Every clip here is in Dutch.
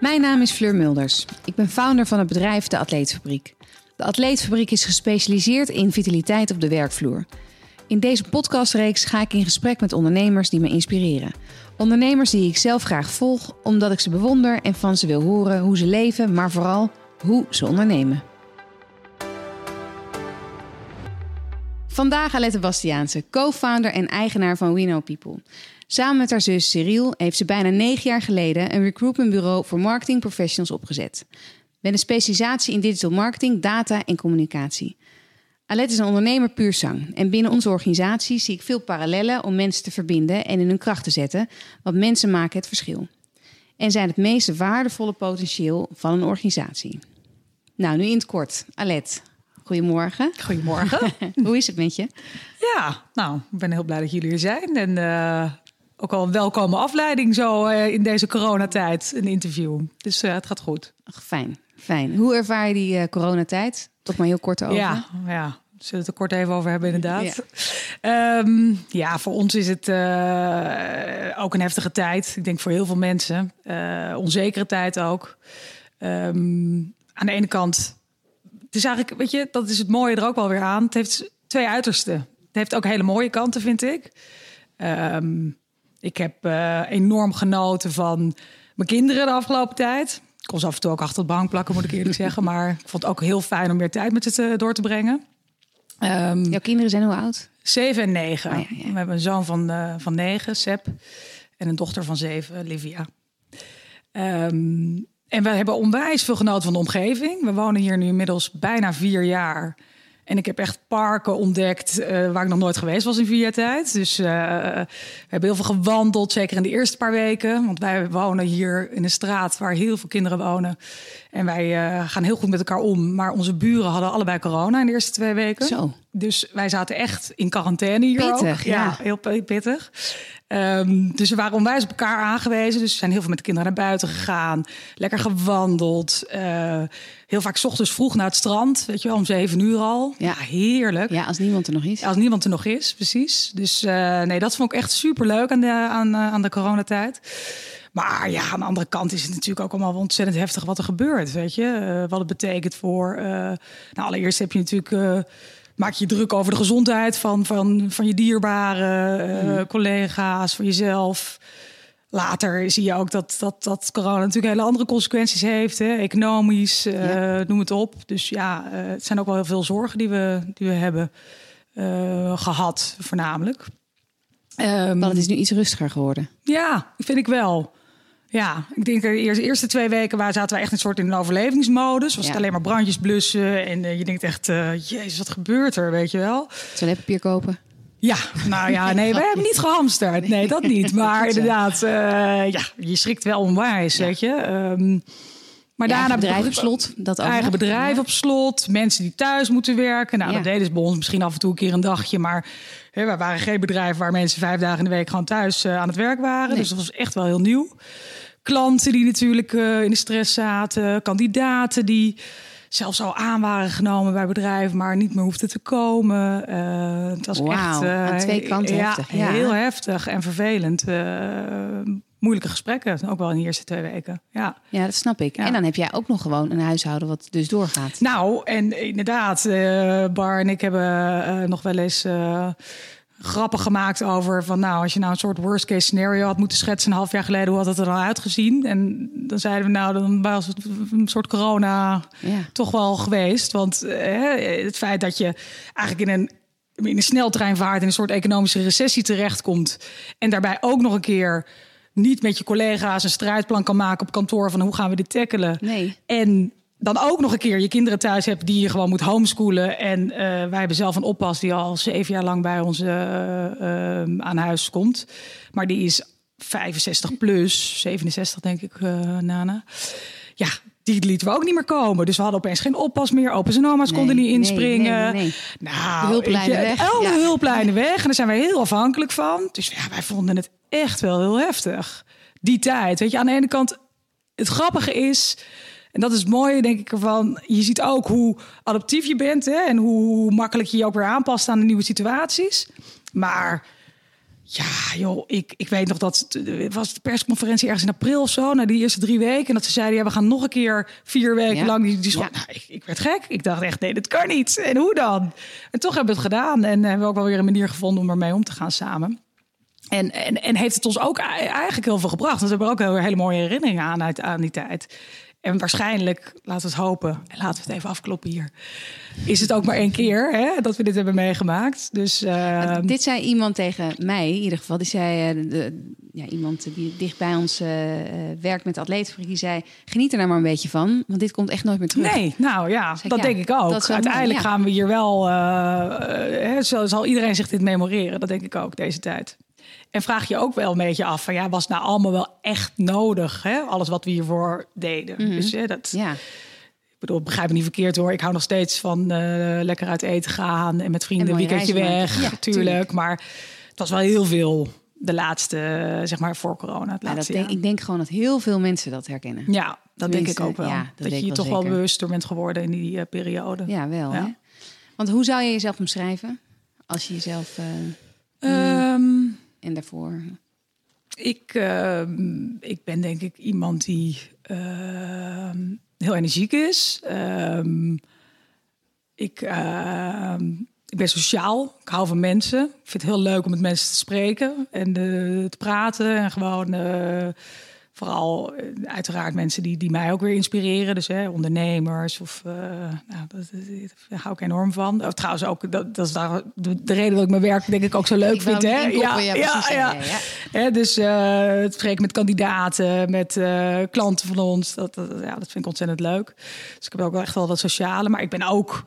Mijn naam is Fleur Mulders. Ik ben founder van het bedrijf De Atleetfabriek. De Atleetfabriek is gespecialiseerd in vitaliteit op de werkvloer. In deze podcastreeks ga ik in gesprek met ondernemers die me inspireren. Ondernemers die ik zelf graag volg, omdat ik ze bewonder en van ze wil horen hoe ze leven, maar vooral hoe ze ondernemen. Vandaag Alette Bastiaanse, co-founder en eigenaar van We Know People. Samen met haar zus Cyril heeft ze bijna negen jaar geleden een recruitmentbureau voor marketing professionals opgezet. Met een specialisatie in digital marketing, data en communicatie. Alette is een ondernemer puur zang. En binnen onze organisatie zie ik veel parallellen om mensen te verbinden en in hun kracht te zetten. Want mensen maken het verschil. En zijn het meest waardevolle potentieel van een organisatie. Nou, nu in het kort. Alet, goedemorgen. Goedemorgen. Hoe is het met je? Ja, nou, ik ben heel blij dat jullie er zijn. En uh, ook al een welkome afleiding zo uh, in deze coronatijd, een interview. Dus uh, het gaat goed. Ach, fijn, fijn. Hoe ervaar je die coronatijd? Toch maar heel kort over. Ja, ja. Zullen we het er kort even over hebben, inderdaad. Ja, um, ja voor ons is het uh, ook een heftige tijd. Ik denk voor heel veel mensen. Uh, onzekere tijd ook. Um, aan de ene kant, het is eigenlijk, weet je, dat is het mooie er ook wel weer aan. Het heeft twee uitersten. Het heeft ook hele mooie kanten, vind ik. Um, ik heb uh, enorm genoten van mijn kinderen de afgelopen tijd. Ik kon ze af en toe ook achter de bank plakken, moet ik eerlijk zeggen. Maar ik vond het ook heel fijn om meer tijd met ze door te brengen. Um, Jouw kinderen zijn hoe oud? Zeven en negen. Oh, ja, ja. We hebben een zoon van, uh, van negen, Seb. En een dochter van zeven, Livia. Um, en we hebben onwijs veel genoten van de omgeving. We wonen hier nu inmiddels bijna vier jaar. En ik heb echt parken ontdekt uh, waar ik nog nooit geweest was in vier jaar tijd. Dus uh, we hebben heel veel gewandeld, zeker in de eerste paar weken. Want wij wonen hier in een straat waar heel veel kinderen wonen. En wij uh, gaan heel goed met elkaar om. Maar onze buren hadden allebei corona in de eerste twee weken. Zo. Dus wij zaten echt in quarantaine hier pittig, ook. Ja, ja heel pittig. Um, dus we waren onwijs op elkaar aangewezen. Dus we zijn heel veel met de kinderen naar buiten gegaan. Lekker gewandeld. Uh, heel vaak 's ochtends vroeg naar het strand. Weet je wel, om zeven uur al. Ja, heerlijk. Ja, als niemand er nog is. Als niemand er nog is, precies. Dus uh, nee, dat vond ik echt super leuk aan de, aan, uh, aan de coronatijd. Maar ja, aan de andere kant is het natuurlijk ook allemaal ontzettend heftig wat er gebeurt. Weet je, uh, wat het betekent voor. nou, allereerst heb je natuurlijk maak je druk over de gezondheid van, van, van je dierbare uh, mm. collega's, van jezelf. Later zie je ook dat, dat, dat corona natuurlijk hele andere consequenties heeft, hè? economisch, uh, ja. noem het op. Dus ja, uh, het zijn ook wel heel veel zorgen die we, die we hebben gehad, voornamelijk. Um, maar het is nu iets rustiger geworden. Ja, vind ik wel. Ja, ik denk de eerste, eerste twee weken waar zaten we echt een soort in een overlevingsmodus. Was ja. het alleen maar brandjes blussen. En uh, je denkt echt, uh, jezus, wat gebeurt er, weet je wel? Toiletpapier kopen? Ja, nou ja, nee, we hebben niet gehamsterd. Nee, dat niet. Maar inderdaad, uh, ja, je schrikt wel onwijs, ja. weet je. Um, maar daarna bedrijf op slot. Dat eigen bedrijf ja. op slot. Mensen die thuis moeten werken. Nou, ja. dat deden ze bij ons misschien af en toe een keer een dagje. Maar we waren geen bedrijf waar mensen vijf dagen in de week gewoon thuis uh, aan het werk waren. Nee. Dus dat was echt wel heel nieuw. Klanten die natuurlijk uh, in de stress zaten. Kandidaten die zelfs al aan waren genomen bij bedrijven, maar niet meer hoefden te komen. Uh, het was wow, echt uh, aan twee kanten ja, heftig. Ja. heel heftig en vervelend. Moeilijke gesprekken, ook wel in de eerste twee weken. Ja, ja dat snap ik. Ja. En dan heb jij ook nog gewoon een huishouden wat dus doorgaat. Nou, en inderdaad, uh, Bar en ik hebben uh, nog wel eens uh, grappen gemaakt over van nou, als je nou een soort worst case scenario had moeten schetsen een half jaar geleden, hoe had het er dan uitgezien? En dan zeiden we nou, dan was het een soort corona ja. toch wel geweest. Want het feit dat je eigenlijk in een in een sneltreinvaart in een soort economische recessie terechtkomt en daarbij ook nog een keer niet met je collega's een strijdplan kan maken op kantoor van hoe gaan we dit tackelen. Nee. En dan ook nog een keer je kinderen thuis hebt die je gewoon moet homeschoolen. En uh, wij hebben zelf een oppas die al zeven jaar lang bij ons uh, uh, aan huis komt. Maar die is 65 plus, 67 denk ik, Nana. Ja, die lieten we ook niet meer komen. Dus we hadden opeens geen oppas meer. Opa's en oma's nee, konden niet inspringen. Nee, nee, nou, de hulplijnen weg. Alle ja. hulplijnen weg. En daar zijn wij heel afhankelijk van. Dus ja, wij vonden het echt wel heel heftig. Die tijd. Weet je, aan de ene kant, het grappige is. En dat is het mooie, denk ik, ervan. Je ziet ook hoe adaptief je bent hè, en hoe makkelijk je je ook weer aanpast aan de nieuwe situaties. Maar Ja, joh, ik, ik weet nog dat het was de persconferentie ergens in april of zo, na die eerste drie weken. En dat ze zeiden, ja, we gaan nog een keer vier weken Ja. lang die, die Ja. nou, ik, ik werd gek. Ik dacht echt, nee, dat kan niet. En hoe dan? En toch hebben we het gedaan en hebben we ook wel weer een manier gevonden om ermee om te gaan samen. En, en, en heeft het ons ook ei- eigenlijk heel veel gebracht. Want we hebben ook heel, hele mooie herinneringen aan uit aan die tijd. En waarschijnlijk, laten we het hopen, en laten we het even afkloppen hier. Is het ook maar één keer hè, dat we dit hebben meegemaakt. Dus eh, Dit zei iemand tegen mij, in ieder geval. Die zei, eh, de, ja, iemand die dicht bij ons eh, eh, werkt met de atleetfabriek, die zei, geniet er nou maar een beetje van, want dit komt echt nooit meer terug. Nee, nou ja, dat ja, denk ik ook. Uiteindelijk mooi, ja. gaan we hier wel, hè, zal, zal iedereen zich dit memoreren. Dat denk ik ook, deze tijd. En vraag je ook wel een beetje af van ja, was nou allemaal wel echt nodig? Hè? Alles wat we hiervoor deden. Dus hè, dat, Ja, ik bedoel, begrijp me niet verkeerd hoor. Ik hou nog steeds van eh, lekker uit eten gaan en met vrienden En een weekendje weg. Ja, tuurlijk. Maar het was wel heel veel de laatste, zeg maar voor corona. Het dat laatste denk, jaar. ik denk gewoon dat heel veel mensen dat herkennen. Ja, dat denk ik ook wel. ja, dat dat, je je wel toch wel bewuster bent geworden in die eh, periode. Ja, wel. Hè? Want hoe zou je jezelf omschrijven als je jezelf eh, Ehm, en daarvoor? Ik, ehm, ik ben denk ik iemand die ehm, heel energiek is. Ehm, ik, ik ben sociaal. Ik hou van mensen. Ik vind het heel leuk om met mensen te spreken en eh, te praten. En gewoon eh, vooral eh, uiteraard mensen die, die mij ook weer inspireren. Dus hè, ondernemers of eh, nou, dat, daar hou ik enorm van. Oh, trouwens ook, dat, dat is daar de, de reden dat ik mijn werk denk ik ook zo leuk Ik vind. Hè? ja, ja, ja, dus eh, het spreken met kandidaten, met klanten van ons, dat, dat, ja, dat vind ik ontzettend leuk. Dus ik heb ook wel echt wel dat sociale, maar ik ben ook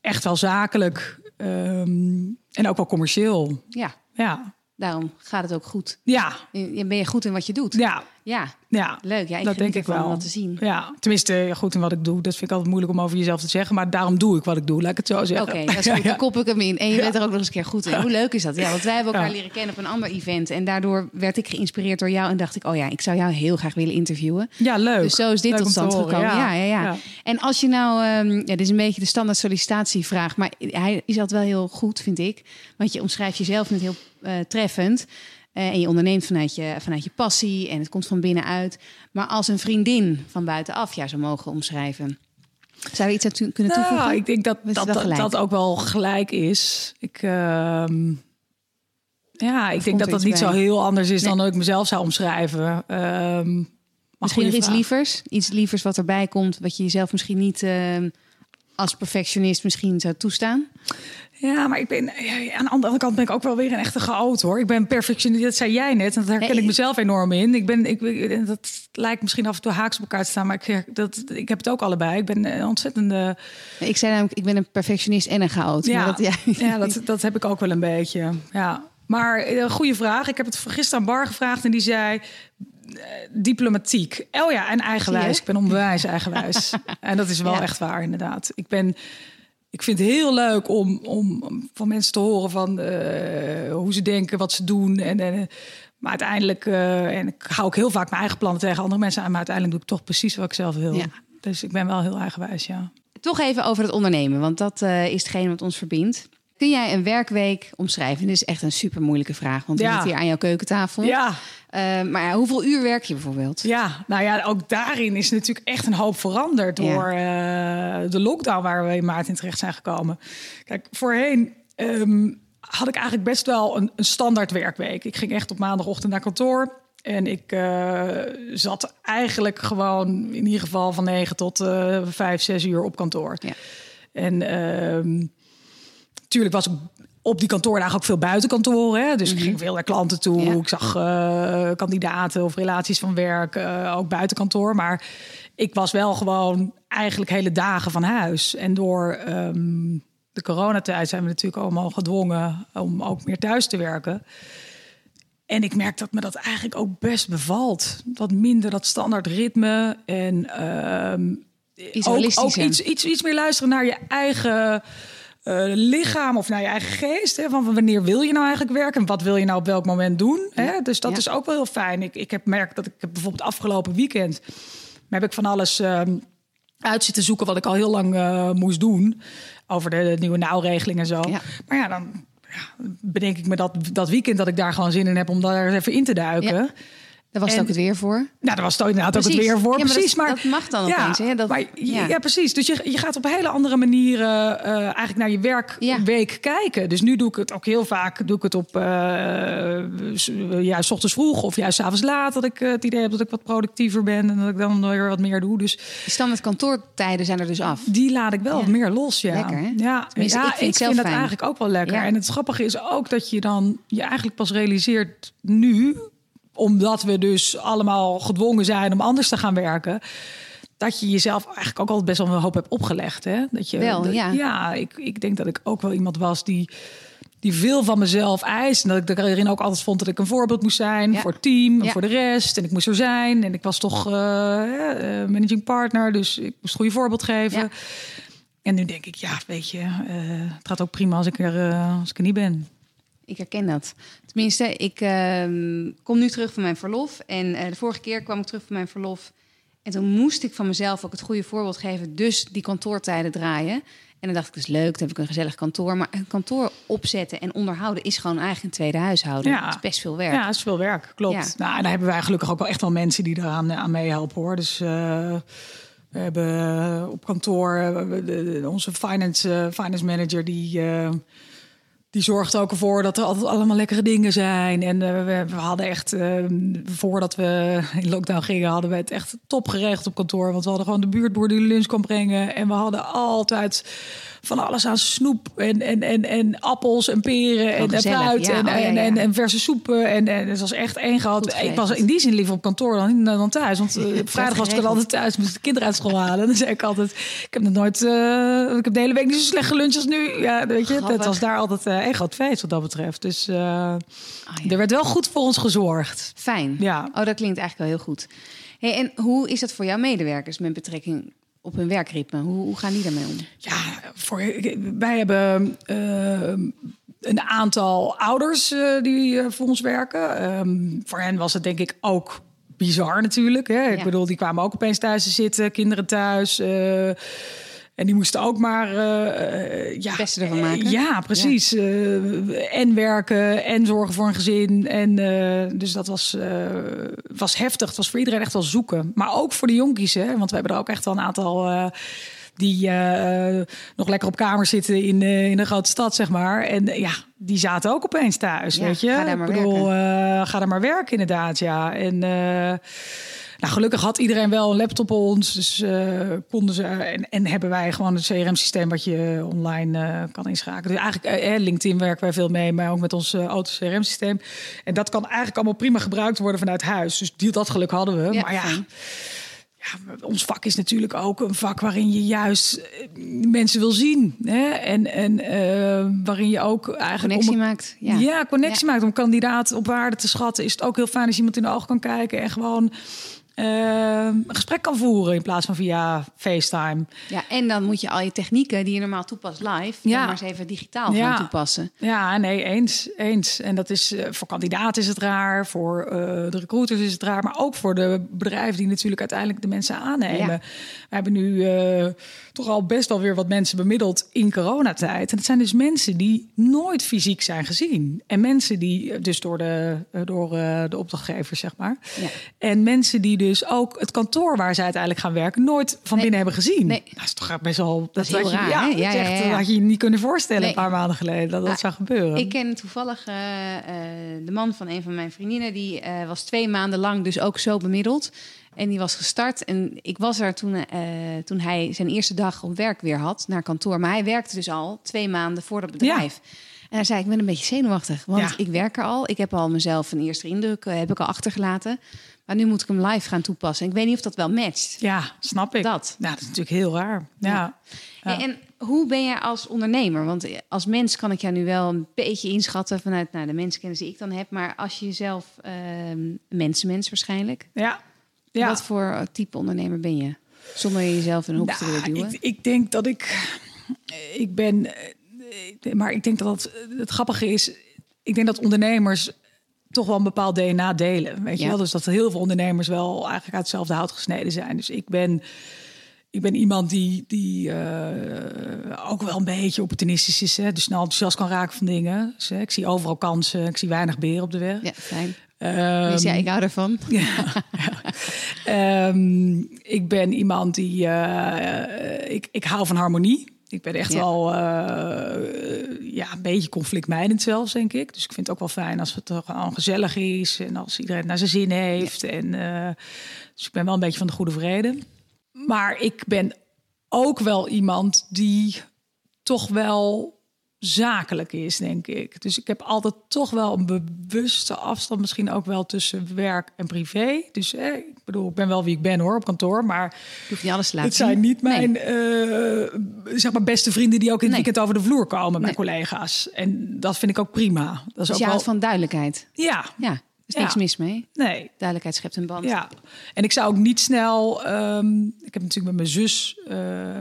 echt wel zakelijk ehm, en ook wel commercieel. Ja, Ja, daarom gaat het ook goed. ja, Je- Ben je goed in wat je doet? ja, Ja, ja. leuk. Ja, ik dat denk ik wel. om te zien. Ja, tenminste, goed in wat ik doe. Dat vind ik altijd moeilijk om over jezelf te zeggen. Maar daarom doe ik wat ik doe, laat ik het zo Oké, zeggen. dat is goed. Dan kop ik hem in. En je bent er ook nog eens een keer goed in. Hoe leuk is dat? Ja, want wij hebben elkaar leren kennen op een ander event. En daardoor werd ik geïnspireerd door jou. En dacht ik, oh ja, ik zou jou heel graag willen interviewen. Ja, leuk. Dus zo is dit Leuk tot te stand gekomen. Ja, ja, ja. Ja. En als je nou, ehm, ja, dit is een beetje de standaard sollicitatievraag, maar hij is altijd wel heel goed, vind ik. Want je omschrijft jezelf net heel eh, treffend. Eh, en je onderneemt vanuit je, vanuit je passie en het komt van binnenuit. Maar als een vriendin van buitenaf jou zou mogen omschrijven, zou je iets aan kunnen toevoegen? Nou, ik denk dat dat, dat, ook wel gelijk is. Ik, ehm, ja, ik denk dat dat niet zo heel anders is dan dat ik mezelf zou omschrijven. Ehm, Misschien nog iets lievers? Iets lievers wat erbij komt, wat je jezelf misschien niet ehm, als perfectionist misschien zou toestaan? Ja, maar ik ben ja, aan de andere kant ben ik ook wel weer een echte chaot hoor. Ik ben perfectionist. Dat zei jij net. En dat herken Nee, ik mezelf enorm in. Ik ben, ik, dat lijkt misschien af en toe haaks op elkaar te staan, maar ik, dat, ik heb het ook allebei. Ik ben een ontzettende. Ik zei namelijk, ik ben een perfectionist en een chaot. Ja, Maar dat, ja. ja dat, dat heb ik ook wel een beetje. Ja. Maar een goede vraag. Ik heb het gisteren aan Bar gevraagd en die zei eh, diplomatiek. Oh ja, en eigenwijs. Ik ben onbewijs eigenwijs. en dat is wel Ja. echt waar, inderdaad. Ik ben. Ik vind het heel leuk om, om van mensen te horen van eh, hoe ze denken, wat ze doen. En, en, maar uiteindelijk, eh, en ik hou ook heel vaak mijn eigen plannen tegen andere mensen aan, maar uiteindelijk doe ik toch precies wat ik zelf wil. Ja. Dus ik ben wel heel eigenwijs, ja. Toch even over het ondernemen, want dat eh, is hetgeen wat ons verbindt. Kun jij een werkweek omschrijven? Dit is echt een super moeilijke vraag, want we Ja. zitten hier aan jouw keukentafel. Ja, Eh, maar ja, hoeveel uur werk je bijvoorbeeld? Ja, nou ja, ook daarin is natuurlijk echt een hoop veranderd door eh, de lockdown waar we in maart in terecht zijn gekomen. Kijk, voorheen ehm, had ik eigenlijk best wel een, een standaard werkweek. Ik ging echt op maandagochtend naar kantoor. En ik eh, zat eigenlijk gewoon in ieder geval van 9 tot eh 5, 6 uur op kantoor. Ja. En ehm natuurlijk was ik op die kantoordagen ook veel buiten kantoor. Hè? Dus ik ging veel naar klanten toe. Mhm. Ja. Ik zag eh, kandidaten of relaties van werk, eh, ook buiten kantoor. Maar ik was wel gewoon eigenlijk hele dagen van huis. En door ehm, de coronatijd zijn we natuurlijk allemaal gedwongen om ook meer thuis te werken. En ik merk dat me dat eigenlijk ook best bevalt. Wat minder dat standaard ritme. En ehm, Iets ook, ook iets, iets, iets meer luisteren naar je eigen lichaam of naar je eigen geest. Hè? Van wanneer wil je nou eigenlijk werken? En wat wil je nou op welk moment doen? Hè? Dus dat Ja. is ook wel heel fijn. Ik, ik heb merkt dat ik heb bijvoorbeeld afgelopen weekend... heb ik van alles ehm, uit zitten zoeken... wat ik al heel lang eh, moest doen. Over de, nieuwe nauwregeling en zo. Ja. Maar ja, dan ja, bedenk ik me dat, dat weekend dat ik daar gewoon zin in heb om daar even in te duiken. Ja. Daar was het En- ook het weer voor. Nou, daar was het inderdaad ook het weer voor. Ja, maar precies, dat- maar dat mag dan ja, opeens, hè? Dat- maar, ja. ja. precies. Dus je, je gaat op hele andere manieren eh, eigenlijk naar je werkweek kijken. Dus nu doe ik het ook heel vaak. Doe ik het op eh, s- ja, s ochtends vroeg of juist 's avonds laat. Dat ik eh, het idee heb dat ik wat productiever ben en dat ik dan weer wat meer doe. Dus standaard kantoortijden zijn er dus af. die laat ik wel meer los. Ja, Lekker, hè? ja. Tenminste, ja ik vind het zelf dat eigenlijk ook wel lekker. En het grappige is ook dat je dan je eigenlijk pas realiseert nu, omdat we dus allemaal gedwongen zijn om anders te gaan werken. Dat je jezelf eigenlijk ook altijd best wel een hoop hebt opgelegd. Hè? Dat je, Wel, dat- ja. Ik, ik denk dat ik ook wel iemand was die, die veel van mezelf eist. En dat ik erin ook altijd vond dat ik een voorbeeld moest zijn Ja. voor het team en Ja. voor de rest. En ik moest er zijn. En ik was toch eh, eh, managing partner, dus ik moest een goede voorbeeld geven. Ja. En nu denk ik, ja, weet je, eh, het gaat ook prima als ik er, als ik er niet ben. Ik herken dat. Tenminste, ik ehm, kom nu terug van mijn verlof. En eh, de vorige keer kwam ik terug van mijn verlof. En toen moest ik van mezelf ook het goede voorbeeld geven. Dus die kantoortijden draaien. En dan dacht ik, dat is leuk, dan heb ik een gezellig kantoor. Maar een kantoor opzetten en onderhouden is gewoon eigenlijk een tweede huishouden. Ja. Dat is best veel werk. Ja, het is veel werk, klopt. Ja. Nou, en daar hebben wij gelukkig ook wel echt wel mensen die eraan aan meehelpen hoor. Dus eh, we hebben eh, op kantoor eh, onze finance, eh, finance manager die. eh, die zorgt ook ervoor dat er altijd allemaal lekkere dingen zijn. En eh, we, hadden echt, eh, voordat we in lockdown gingen, hadden we het echt top geregeld op kantoor. Want we hadden gewoon de buurtboer die lunch kwam brengen. En we hadden altijd van alles aan snoep en, en, en, en appels en peren en, en gezellig, fruit ja. en, Oh, ja, en, ja. en, en verse soepen. En, en het was echt één groot. Ik was in die zin liever op kantoor dan, dan thuis. Want eh, vrijdag was ik geregeld. altijd thuis, moest de kinderen uit school halen. En dan zei ik altijd, ik heb nog nooit, eh, ik heb de hele week niet zo slecht geluncht als nu. Ja, weet je, het was daar altijd eh, een groot feest wat dat betreft. Dus ja. er werd wel goed voor ons gezorgd. Fijn. Ja. Oh, dat klinkt eigenlijk wel heel goed. Hey, en hoe is dat voor jouw medewerkers met betrekking op hun werkritme? Hoe, hoe gaan die daarmee om? Ja, voor, wij hebben eh, een aantal ouders eh, die eh, voor ons werken. Ehm, voor hen was het denk ik ook bizar natuurlijk. Hè? Ik bedoel, die kwamen ook opeens thuis te zitten, kinderen thuis. En die moesten ook maar eh, ja, Het beste ervan maken. eh, Ja, precies. En werken en zorgen voor een gezin. En dus dat was, was heftig. Het was voor iedereen echt wel zoeken. Maar ook voor de jonkies, hè? Want we hebben er ook echt wel een aantal. die nog lekker op kamer zitten in, in een grote stad, zeg maar. En ja, die zaten ook opeens thuis, Ja, weet je. ga daar maar Ik bedoel, ga daar maar werken, inderdaad, ja. En nou, gelukkig had iedereen wel een laptop op ons. Dus eh, konden ze. En, en hebben wij gewoon het CRM-systeem wat je online eh, kan inschakelen. Dus eigenlijk, eh, LinkedIn werken wij veel mee, maar ook met ons auto-CRM-systeem. En dat kan eigenlijk allemaal prima gebruikt worden vanuit huis. Dus die, dat geluk hadden we. Ja, maar ja. fijn. Ja, ons vak is natuurlijk ook een vak waarin je juist mensen wil zien. Hè? En, en waarin je ook eigenlijk... Connectie om maakt. Ja. ja, connectie Ja. maakt. Om kandidaat op waarde te schatten... is het ook heel fijn als je iemand in de ogen kan kijken... en gewoon eh, een gesprek kan voeren... in plaats van via FaceTime. Ja, en dan moet je al je technieken die je normaal toepast live, Ja. maar eens even digitaal Ja. gaan toepassen. Ja, nee, eens. eens. En dat is eh, voor kandidaten is het raar, voor eh, de recruiters is het raar, maar ook voor de bedrijven die natuurlijk uiteindelijk de mensen aannemen. Ja. We hebben nu eh, toch al best wel weer wat mensen bemiddeld in coronatijd. En het zijn dus mensen die nooit fysiek zijn gezien. En mensen die eh, dus door de, eh, door eh, de opdrachtgevers, zeg maar. Ja. En mensen die dus ook het kantoor waar ze uiteindelijk gaan werken nooit van Nee. binnen hebben gezien. Nee. Dat is toch best wel. Dat, is heel je, Ja, dat Ja, ja, echt, dat had je je niet kunnen voorstellen Nee. een paar maanden geleden dat dat Ah, zou gebeuren. Ik ken toevallig de man van een van mijn vriendinnen. Die was twee maanden lang dus ook zo bemiddeld. En die was gestart. En ik was er toen, eh, toen hij zijn eerste dag op werk weer had, naar kantoor. Maar hij werkte dus al twee maanden voor dat bedrijf. En hij zei, ik ben een beetje zenuwachtig. Want Ja. ik werk er al. Ik heb al mezelf een eerste indruk eh, heb ik al achtergelaten. Maar nu moet ik hem live gaan toepassen. Ik weet niet of dat wel matcht. Ja, snap ik. Dat. Nou, dat is natuurlijk heel raar. Ja. Ja. Ja. En, en hoe ben jij als ondernemer? Want als mens kan ik jou nu wel een beetje inschatten vanuit nou, de mensenkennis die ik dan heb. Maar als je jezelf ehm mensenmens waarschijnlijk. Ja. Ja. Wat voor type ondernemer ben je? Zonder jezelf in een hoek te willen Nou, duwen. ik, ik denk dat ik. Ik ben. eh, Maar ik denk dat het, het grappige is. Ik denk dat ondernemers toch wel een bepaald DNA delen. Weet je wel? Dus dat heel veel ondernemers wel eigenlijk uit hetzelfde hout gesneden zijn. Dus ik ben. ik ben iemand die, die uh, ook wel een beetje opportunistisch is. Hè? Dus snel enthousiast kan raken van dingen. Dus, hè, ik zie overal kansen. Ik zie weinig beren op de weg. Ja, fijn. Um, dus ja, ik hou ervan. Ja, ja. Um, ik ben iemand die... Uh, ik, ik hou van harmonie. Ik ben echt wel uh, ja, een beetje conflictmijdend zelfs, denk ik. Dus ik vind het ook wel fijn als het toch al gezellig is... en als iedereen naar zijn zin heeft. En, dus ik ben wel een beetje van de goede vrede. Maar ik ben ook wel iemand die toch wel zakelijk is, denk ik. Dus ik heb altijd toch wel een bewuste afstand, misschien ook wel tussen werk en privé. Dus eh, ik bedoel, ik ben wel wie ik ben hoor op kantoor, maar je hoeft niet alles te laten. Het zijn niet mijn nee. uh, zeg maar beste vrienden die ook in het weekend over de vloer komen, mijn collega's. En dat vind ik ook prima. Dat is dus ook je wel... van duidelijkheid. Ja, ja is niks mis mee. Nee. Duidelijkheid schept een band. Ja. En ik zou ook niet snel... Um, ik heb natuurlijk met mijn zus uh,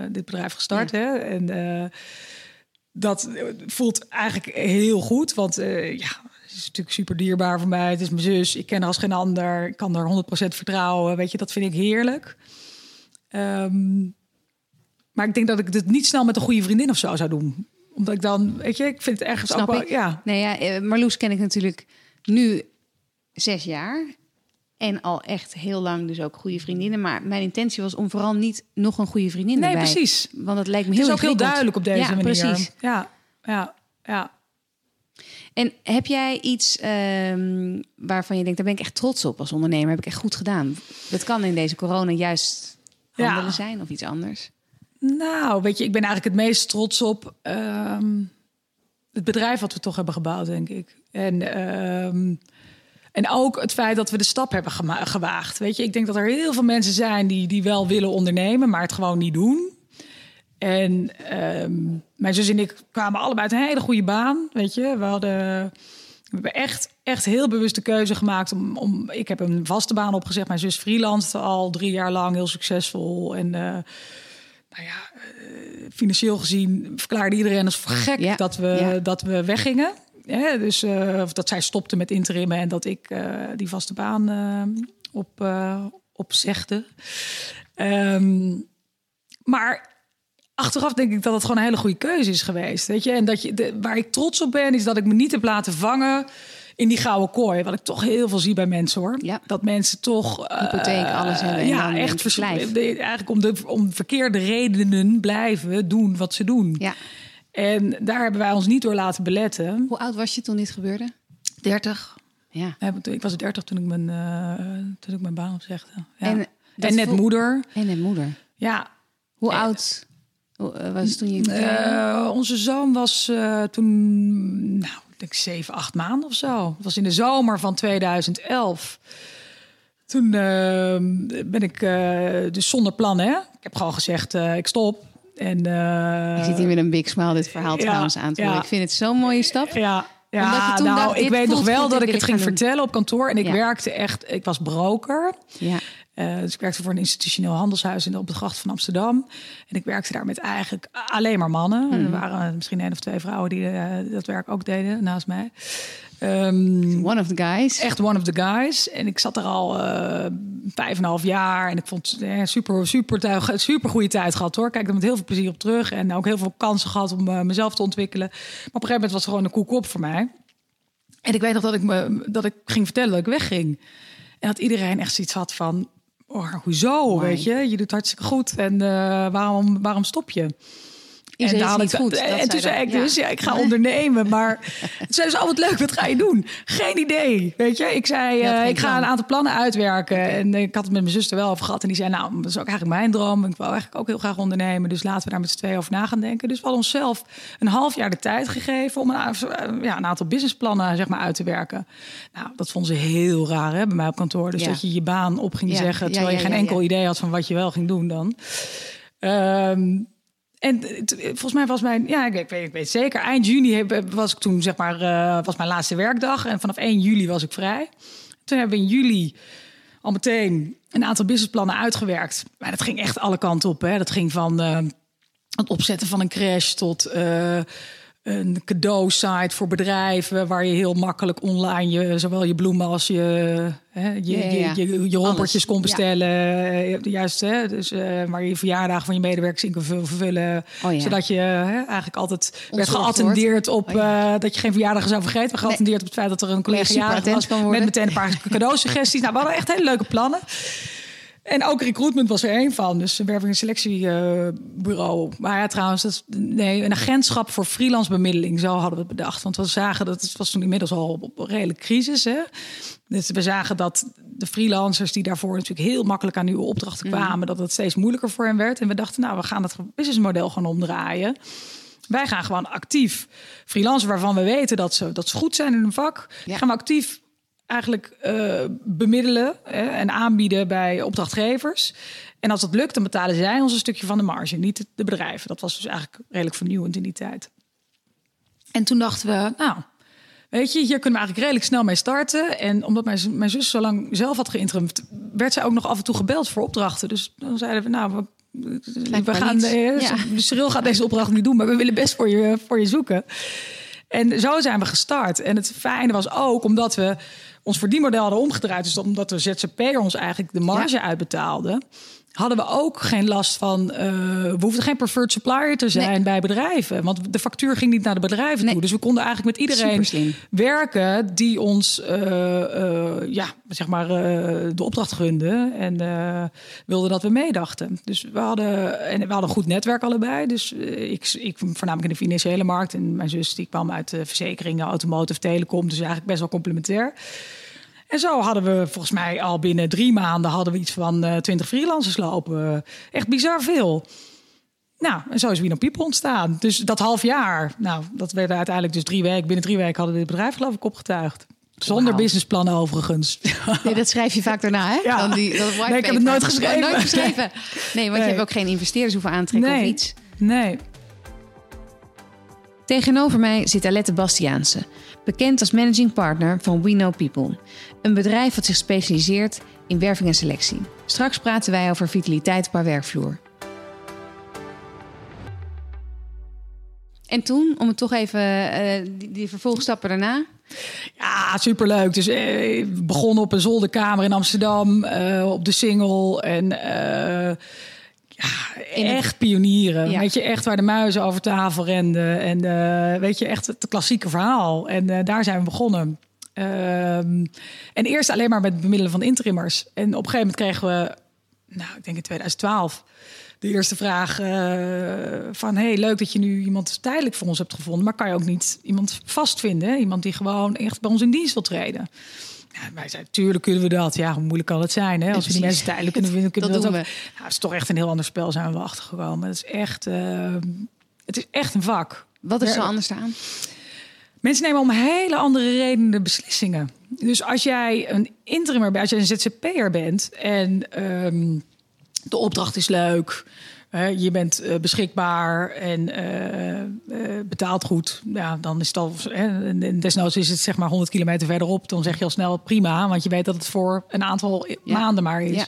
dit bedrijf gestart. Hè? En uh, dat voelt eigenlijk heel goed. Want uh, ja, het is natuurlijk super dierbaar voor mij. Het is mijn zus. Ik ken haar als geen ander. Ik kan er 100% vertrouwen. Weet je, dat vind ik heerlijk. Um, maar ik denk dat ik het niet snel met een goede vriendin of zo zou doen. Omdat ik dan, weet je, ik vind het ergens Snap ook wel... Ik. Ja. Nee, ja, Marloes ken ik natuurlijk nu zes jaar. En al echt heel lang dus ook goede vriendinnen. Maar mijn intentie was om vooral niet nog een goede vriendin nee, erbij. precies. Want het lijkt me heel heel Het is ook heel duidelijk op deze ja, manier. Precies. Ja, ja, ja. En heb jij iets um, waarvan je denkt, daar ben ik echt trots op als ondernemer. Heb ik echt goed gedaan. Dat kan in deze corona juist handelen Ja. zijn of iets anders. Nou, weet je, ik ben eigenlijk het meest trots op um, het bedrijf wat we toch hebben gebouwd, denk ik. En, um, en ook het feit dat we de stap hebben gewaagd. Weet je, ik denk dat er heel veel mensen zijn die, die wel willen ondernemen, maar het gewoon niet doen. En um, mijn zus en ik kwamen allebei uit een hele goede baan. Weet je, we hadden. We hebben echt, echt heel bewust de keuze gemaakt om, om. Ik heb een vaste baan opgezegd. Mijn zus freelance al drie jaar lang, heel succesvol. En uh, nou ja, uh, financieel gezien verklaarde iedereen als gek Ja, dat, we, ja. dat we weggingen. Dus uh, of dat zij stopte met interimmen en dat ik uh, die vaste baan uh, op, opzegde. Um, maar achteraf denk ik dat het gewoon een hele goede keuze is geweest. Weet je? En dat je, de, waar ik trots op ben, is dat ik me niet heb laten vangen in die gouden kooi. Wat ik toch heel veel zie bij mensen hoor. Ja. Dat mensen toch. Hypotheek, uh, alles hebben. en Ja, echt vers- vers- Eigenlijk om de om verkeerde redenen blijven doen wat ze doen. Ja. En daar hebben wij ons niet door laten beletten. Hoe oud was je toen dit gebeurde? 30. Ja. Ik was 30 toen ik mijn, uh, toen ik mijn baan opzegde. Ja. En, En, net moeder. En net moeder. Ja, Hoe Eh, oud eh, was toen je... Uh, onze zoon was uh, toen, nou, ik denk zeven, acht maanden of zo. Het was in de zomer van 2011. Toen uh, ben ik dus zonder plan, hè. Ik heb gewoon gezegd, ik stop. En, uh, ik zit hier met een big smile dit verhaal ja, trouwens aan te horen. ja. Ik vind het zo'n mooie stap. Ja, Omdat je ja toen nou, dacht, ik weet nog wel dat ik het ging vertellen op kantoor. En ik werkte echt, ik was broker. Ja. Uh, dus ik werkte voor een institutioneel handelshuis in de, op de gracht van Amsterdam. En ik werkte daar met eigenlijk alleen maar mannen. Mhm. Er waren misschien één of twee vrouwen die uh, dat werk ook deden naast mij. Um, One of the guys. echt one of the guys. En ik zat er al uh, vijf en een half jaar. En ik vond het eh, super, super, super goede tijd gehad hoor. Kijk er met heel veel plezier op terug. En ook heel veel kansen gehad om uh, mezelf te ontwikkelen. Maar op een gegeven moment was het gewoon een koek op voor mij. En ik weet nog dat ik, me, dat ik ging vertellen dat ik wegging. En dat iedereen echt zoiets had van... Oh, hoezo, weet je? Je doet hartstikke goed. En uh, waarom, waarom stop je? Is en daar had niet ik, goed? En toen zei ik dus, ja. ja, ik ga ondernemen. Maar toen zei ze, oh wat leuk, wat ga je doen? Geen idee, weet je. Ik zei, uh, geen ik ga plan. een aantal plannen uitwerken. En ik had het met mijn zuster wel over gehad. En die zei, nou, dat is ook eigenlijk mijn droom. Ik wil eigenlijk ook heel graag ondernemen. Dus laten we daar met z'n tweeën over na gaan denken. Dus we hadden onszelf een half jaar de tijd gegeven... om een, ja, een aantal businessplannen zeg maar, uit te werken. Nou, dat vonden ze heel raar hè, bij mij op kantoor. Dus Ja. dat je je baan op ging zeggen... terwijl je geen enkel idee had van wat je wel ging doen dan. Ehm, en volgens mij was mijn, ja, ik weet, ik weet, ik weet zeker, eind juni heb- was ik toen, zeg maar, eh, was mijn laatste werkdag. En vanaf 1 juli was ik vrij. Toen hebben we in juli al meteen een aantal businessplannen uitgewerkt. Maar dat ging echt alle kanten op. Hè. Dat ging van eh, het opzetten van een crash tot eh, een cadeau-site voor bedrijven waar je heel makkelijk online je, zowel je bloemen als je, hè, je, Ja, ja, ja. je, je, je rompertjes kon bestellen. Eh, Juist, hè, dus, eh, waar je verjaardagen van je medewerkers in kan vul- vervullen. Oh. Zodat je hè, eigenlijk altijd werd geattendeerd op Oh eh, dat je geen verjaardagen zou vergeten. Maar geattendeerd op het feit dat er een collega jarig was. Met meteen een paar cadeausuggesties. nou, we hadden echt hele leuke plannen. En ook recruitment was er één van. Dus een werving- en selectiebureau. maar ja, trouwens, dat, is- nee, een agentschap voor freelance bemiddeling. Zo hadden we het bedacht. Want we zagen dat het was toen inmiddels al op, een redelijk crisis. Hè? Dus we zagen dat de freelancers die daarvoor natuurlijk heel makkelijk aan nieuwe opdrachten kwamen, dat het steeds moeilijker voor hen werd. En we dachten, nou, we gaan het businessmodel gewoon omdraaien. Wij gaan gewoon actief freelancers waarvan we weten dat ze, dat ze goed zijn in hun vak, Ja. gaan we actief eigenlijk eh, bemiddelen hè, en aanbieden bij opdrachtgevers. En als dat lukt, dan betalen zij ons een stukje van de marge, niet de bedrijven. Dat was dus eigenlijk redelijk vernieuwend in die tijd. En toen dachten we, nou, weet je, hier kunnen we eigenlijk redelijk snel mee starten. En omdat mijn, mijn zus zo lang zelf had geïnterumd, werd zij ook nog af en toe gebeld voor opdrachten. Dus dan zeiden we, nou, we, Lijkt we me gaan, eh, Ja. Cyril gaat deze opdracht niet doen, maar we willen best voor je, voor je zoeken. En zo zijn we gestart. En het fijne was ook omdat we ons verdienmodel hadden omgedraaid. Dus omdat de ZZP'er ons eigenlijk de marge uitbetaalde. Hadden we ook geen last van. eh, we hoefden geen preferred supplier te zijn Nee. bij bedrijven. Want de factuur ging niet naar de bedrijven Nee. toe. Dus we konden eigenlijk met iedereen werken die ons eh, eh, ja, zeg maar, de opdracht gunde. En wilde dat we meedachten. Dus we hadden, en we hadden een goed netwerk allebei. Dus ik, ik voornamelijk in de financiële markt. En mijn zus die kwam uit de verzekeringen, automotive, telecom. Dus eigenlijk best wel complementair. En zo hadden we volgens mij al binnen drie maanden hadden we iets van eh, twintig freelancers lopen. Echt bizar veel. Nou, en zo is Wino People ontstaan. Dus dat half jaar, nou, dat werd uiteindelijk dus drie weken. Binnen drie weken hadden we dit bedrijf geloof ik opgetuigd. Zonder businessplan overigens. Nee, dat schrijf je vaak daarna, hè? Ja. Dan die, dat white Nee, ik heb het nooit geschreven. Nooit geschreven. Nee, want je hebt ook geen investeerders hoeven aantrekken of iets. nee. Tegenover mij zit Alette Bastiaanse, bekend als managing partner van We Know People. Een bedrijf dat zich specialiseert in werving en selectie. Straks praten wij over vitaliteit op haar werkvloer. En toen, om het toch even, eh, die, die vervolgstappen daarna. Ja, superleuk. Dus eh, we begonnen op een zolderkamer in Amsterdam, eh, op de single. En eh, ja, echt pionieren. Ja. Weet je, echt waar de muizen over tafel renden. En weet je, echt het klassieke verhaal. En daar zijn we begonnen. Ehm, en eerst alleen maar met bemiddelen van interimmers. En op een gegeven moment kregen we, nou, ik denk in 2012, de eerste vraag eh, van... hey, leuk dat je nu iemand tijdelijk voor ons hebt gevonden... maar kan je ook niet iemand vastvinden? Hè? Iemand die gewoon echt bij ons in dienst wil treden. Ja, wij zeiden, tuurlijk kunnen we dat. Ja, hoe moeilijk kan het zijn? Hè? Als we die mensen tijdelijk kunnen vinden, kunnen Dat we dat ook. Ja, het is toch echt een heel ander spel, zijn we achtergekomen. Het is echt, eh, het is echt een vak. Wat is zo anders aan? Mensen nemen om hele andere redenen beslissingen. Dus als jij een interimmer bent, als jij een ZZP'er bent en ehm, de opdracht is leuk, je bent eh, beschikbaar en eh, eh, betaalt goed, ja, dan is het al. En desnoods is het zeg maar 100 kilometer verderop, dan zeg je al snel prima, want je weet dat het voor een aantal Ja. maanden maar is. Ja.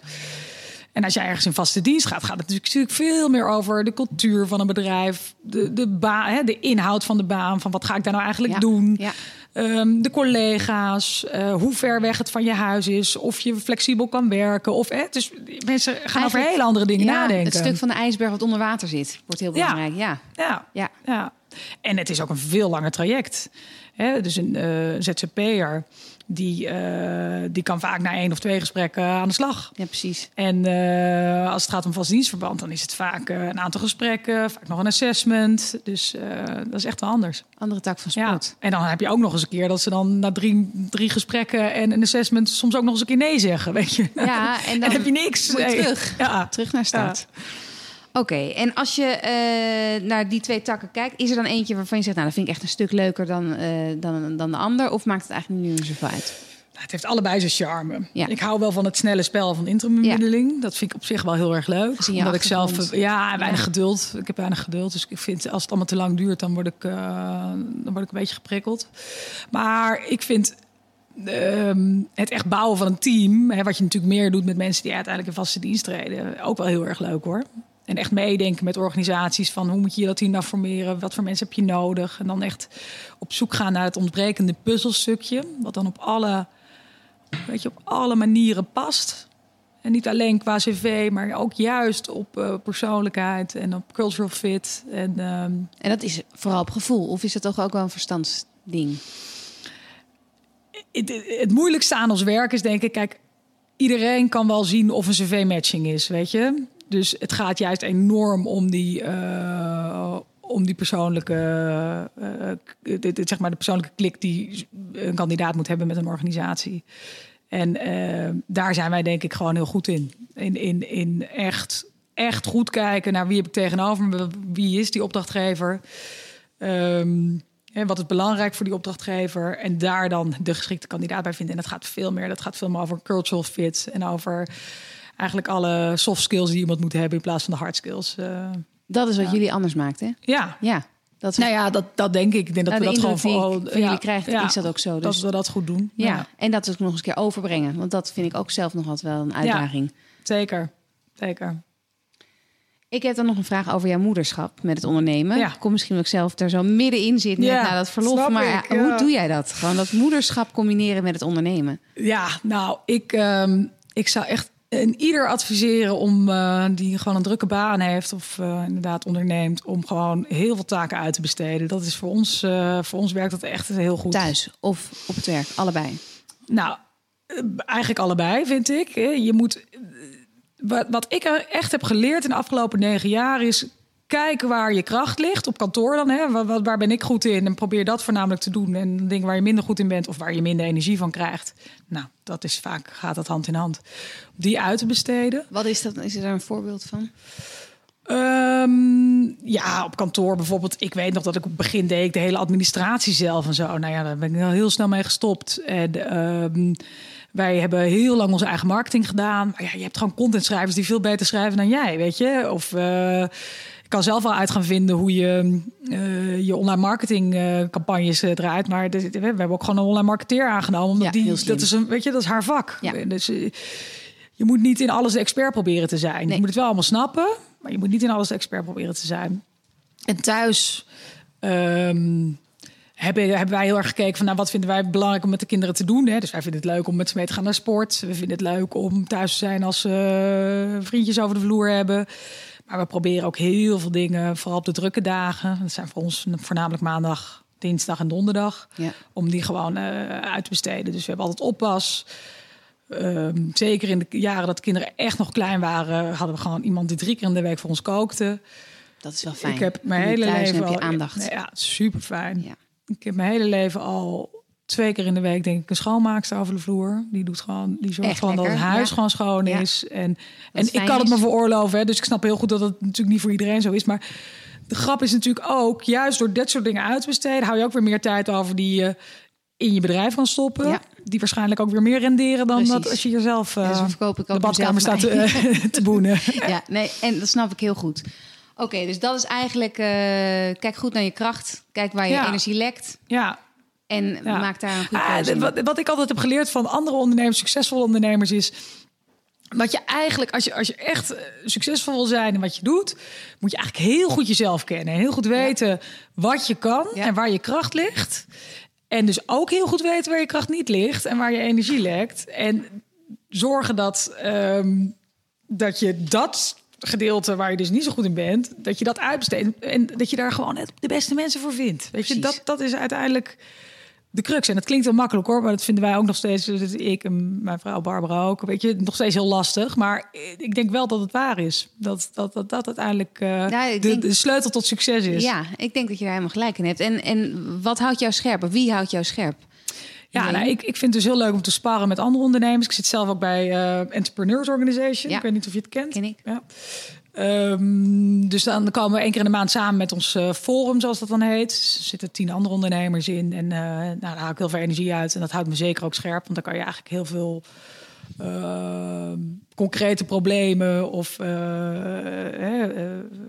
En als jij ergens in vaste dienst gaat, gaat het natuurlijk, natuurlijk veel meer over de cultuur van een bedrijf, de, de, baan, hè, de inhoud van de baan, van wat ga ik daar nou eigenlijk Ja, doen, ja. Ehm, de collega's, eh, hoe ver weg het van je huis is, of je flexibel kan werken, of hè, dus mensen gaan over hele andere dingen Ja, nadenken. Het stuk van de ijsberg wat onder water zit, wordt heel belangrijk. Ja. Ja, Ja. ja. En het is ook een veel langer traject. Hè? Dus een eh ZZP'er, die, eh, die kan vaak na één of twee gesprekken aan de slag. ja, precies. En eh, als het gaat om vast dienstverband, dan is het vaak eh, een aantal gesprekken, vaak nog een assessment. Dus dat is echt wel anders. Andere tak van Ja. sport. En dan heb je ook nog eens een keer dat ze dan na drie, drie gesprekken en een assessment soms ook nog eens een keer nee zeggen. Weet je? Ja, en dan heb je niks. moet je terug. Ja. Terug naar start. Oké, en als je eh, naar die twee takken kijkt, is er dan eentje waarvan je zegt, nou, dat vind ik echt een stuk leuker dan, eh, dan, dan de ander? Of maakt het eigenlijk niet zoveel uit? Nou, Het heeft allebei zijn charme. Ja. Ik hou wel van het snelle spel van interimbemiddeling. Dat vind ik op zich wel heel erg leuk. Gezien je Omdat ik zelf achtergrond. ja, weinig Ja. geduld. Ik heb weinig geduld. Dus ik vind als het allemaal te lang duurt, dan word ik, eh, dan word ik een beetje geprikkeld. Maar ik vind ehm, het echt bouwen van een team, hè, wat je natuurlijk meer doet met mensen die uiteindelijk in vaste dienst treden, ook wel heel erg leuk hoor. En echt meedenken met organisaties van hoe moet je dat team nou formeren? Wat voor mensen heb je nodig? En dan echt op zoek gaan naar het ontbrekende puzzelstukje. Wat dan op alle, weet je, op alle manieren past. En niet alleen qua cv, maar ook juist op uh, persoonlijkheid en op cultural fit. En, ehm, en dat is vooral op gevoel, of is het toch ook wel een verstandsding? Het, het moeilijkste aan ons werk is denk ik, kijk, iedereen kan wel zien of een cv-matching is, weet je. Dus het gaat juist enorm om die, uh, om die persoonlijke, de, de, zeg maar de persoonlijke klik die een kandidaat moet hebben met een organisatie. En daar zijn wij denk ik gewoon heel goed in. In, in, in echt, echt goed kijken naar wie heb ik tegenover me, wie is die opdrachtgever. En wat is belangrijk voor die opdrachtgever. En daar dan de geschikte kandidaat bij vinden. En dat gaat veel meer. Dat gaat veel meer over cultural fit. En over eigenlijk alle soft skills die iemand moet hebben in plaats van de hard skills. Uh, dat is wat jullie anders maakt, hè? Ja. Ja. Dat is... Nou ja, dat, dat denk ik. Ik denk dat Nou, we dat gewoon ik van jullie krijgt, is dat ook zo. Dat Dus, we dat goed doen. ja. en dat ook nog eens een keer overbrengen. Want dat vind ik ook zelf nog altijd wel een uitdaging. Zeker, zeker. Ik heb dan nog een vraag over jouw moederschap met het ondernemen. Ja. Ik kom misschien ook zelf er zo middenin zit net Ja, na dat verlof. Maar ik, hoe doe jij dat? Gewoon dat moederschap combineren met het ondernemen. Ja, nou, ik, ehm, ik zou echt een ieder adviseren om eh, die gewoon een drukke baan heeft of eh, inderdaad onderneemt, om gewoon heel veel taken uit te besteden. Dat is voor ons, eh, voor ons werkt dat echt heel goed. Thuis of op het werk, allebei. Nou, eigenlijk allebei vind ik. Je moet. Wat, wat ik er echt heb geleerd in de afgelopen negen jaar is. Kijken waar je kracht ligt, op kantoor dan. Hè? Waar, waar ben ik goed in? En probeer dat voornamelijk te doen. En dingen waar je minder goed in bent of waar je minder energie van krijgt. Nou, dat is vaak, gaat dat hand in hand. Die uit te besteden. Wat is dat? Is er daar een voorbeeld van? Ehm, ja, op kantoor bijvoorbeeld. Ik weet nog dat ik op het begin deed ik de hele administratie zelf en zo. Nou ja, daar ben ik al heel snel mee gestopt. En ehm, wij hebben heel lang onze eigen marketing gedaan. Maar ja, je hebt gewoon contentschrijvers die veel beter schrijven dan jij, weet je. Of eh, ik kan zelf wel uit gaan vinden hoe je eh, je online marketing eh, campagnes eh, draait. Maar dit- we hebben ook gewoon een online marketeer aangenomen. Omdat Ja, die, dat is een, weet je, dat is haar vak. Ja. Dus je moet niet in alles de expert proberen te zijn. Nee. Je moet het wel allemaal snappen, maar je moet niet in alles de expert proberen te zijn. En thuis ehm, hebben, hebben wij heel erg gekeken van nou, wat vinden wij belangrijk om met de kinderen te doen. Hè? Dus wij vinden het leuk om met ze mee te gaan naar sport. We vinden het leuk om thuis te zijn als ze vriendjes over de vloer hebben. Maar we proberen ook heel veel dingen, vooral op de drukke dagen. Dat zijn voor ons voornamelijk maandag, dinsdag en donderdag. Ja. Om die gewoon eh, uit te besteden. Dus we hebben altijd oppas. Ehm, zeker in de jaren dat de kinderen echt nog klein waren, hadden we gewoon iemand die drie keer in de week voor ons kookte. Dat is wel fijn. Ik heb mijn hele leven heb je al aandacht. Ja, super fijn. Ja. Ik heb mijn hele leven al twee keer in de week denk ik een schoonmaakster over de vloer. Die doet gewoon, die zorgt gewoon dat het huis ja. gewoon schoon Ja. is. En, en ik kan het me veroorloven, hè, dus ik snap heel goed dat het natuurlijk niet voor iedereen zo is. Maar de grap is natuurlijk ook, juist door dit soort dingen uit te besteden, hou je ook weer meer tijd over die je in je bedrijf kan stoppen. Ja. Die waarschijnlijk ook weer meer renderen dan Precies. dat als je jezelf eh, verkoop ik de badkamer staat te, eh, boenen. Ja, nee, en dat snap ik heel goed. Oké, dus dat is eigenlijk... eh, kijk goed naar je kracht. Kijk waar je energie lekt. Ja, En Ja. maak daar een goede Ah, keuze wat, wat ik altijd heb geleerd van andere ondernemers, succesvolle ondernemers, is dat je eigenlijk, als je, als je echt eh, succesvol wil zijn in wat je doet, moet je eigenlijk heel goed jezelf kennen. En heel goed weten wat je kan Ja. en waar je kracht ligt. En dus ook heel goed weten waar je kracht niet ligt en waar je energie lekt. En zorgen dat, ehm, dat je dat gedeelte waar je dus niet zo goed in bent, dat je dat uitbesteedt. En dat je daar gewoon de beste mensen voor vindt. Weet je, Precies. dat, dat is uiteindelijk de crux. En dat klinkt wel makkelijk hoor, maar dat vinden wij ook nog steeds. dus Ik en mijn vrouw Barbara ook. Weet je, nog steeds heel lastig. Maar ik denk wel dat het waar is. Dat dat, dat, dat uiteindelijk eh, de, denk- de sleutel tot succes is. Ja, ik denk dat je daar helemaal gelijk in hebt. En, en wat houdt jou scherp? Of wie houdt jou scherp? Ja, nou, ik, ik vind het dus heel leuk om te sparren met andere ondernemers. Ik zit zelf ook bij eh, Entrepreneurs Organization. Ja. Ik weet niet of je het kent. Ken ik. Ja. Ehm, dus dan komen we één keer in de maand samen met ons eh, forum, zoals dat dan heet. Er zitten tien andere ondernemers in. En eh, nou, daar haal ik heel veel energie uit. En dat houdt me zeker ook scherp. Want dan kan je eigenlijk heel veel ehm, concrete problemen of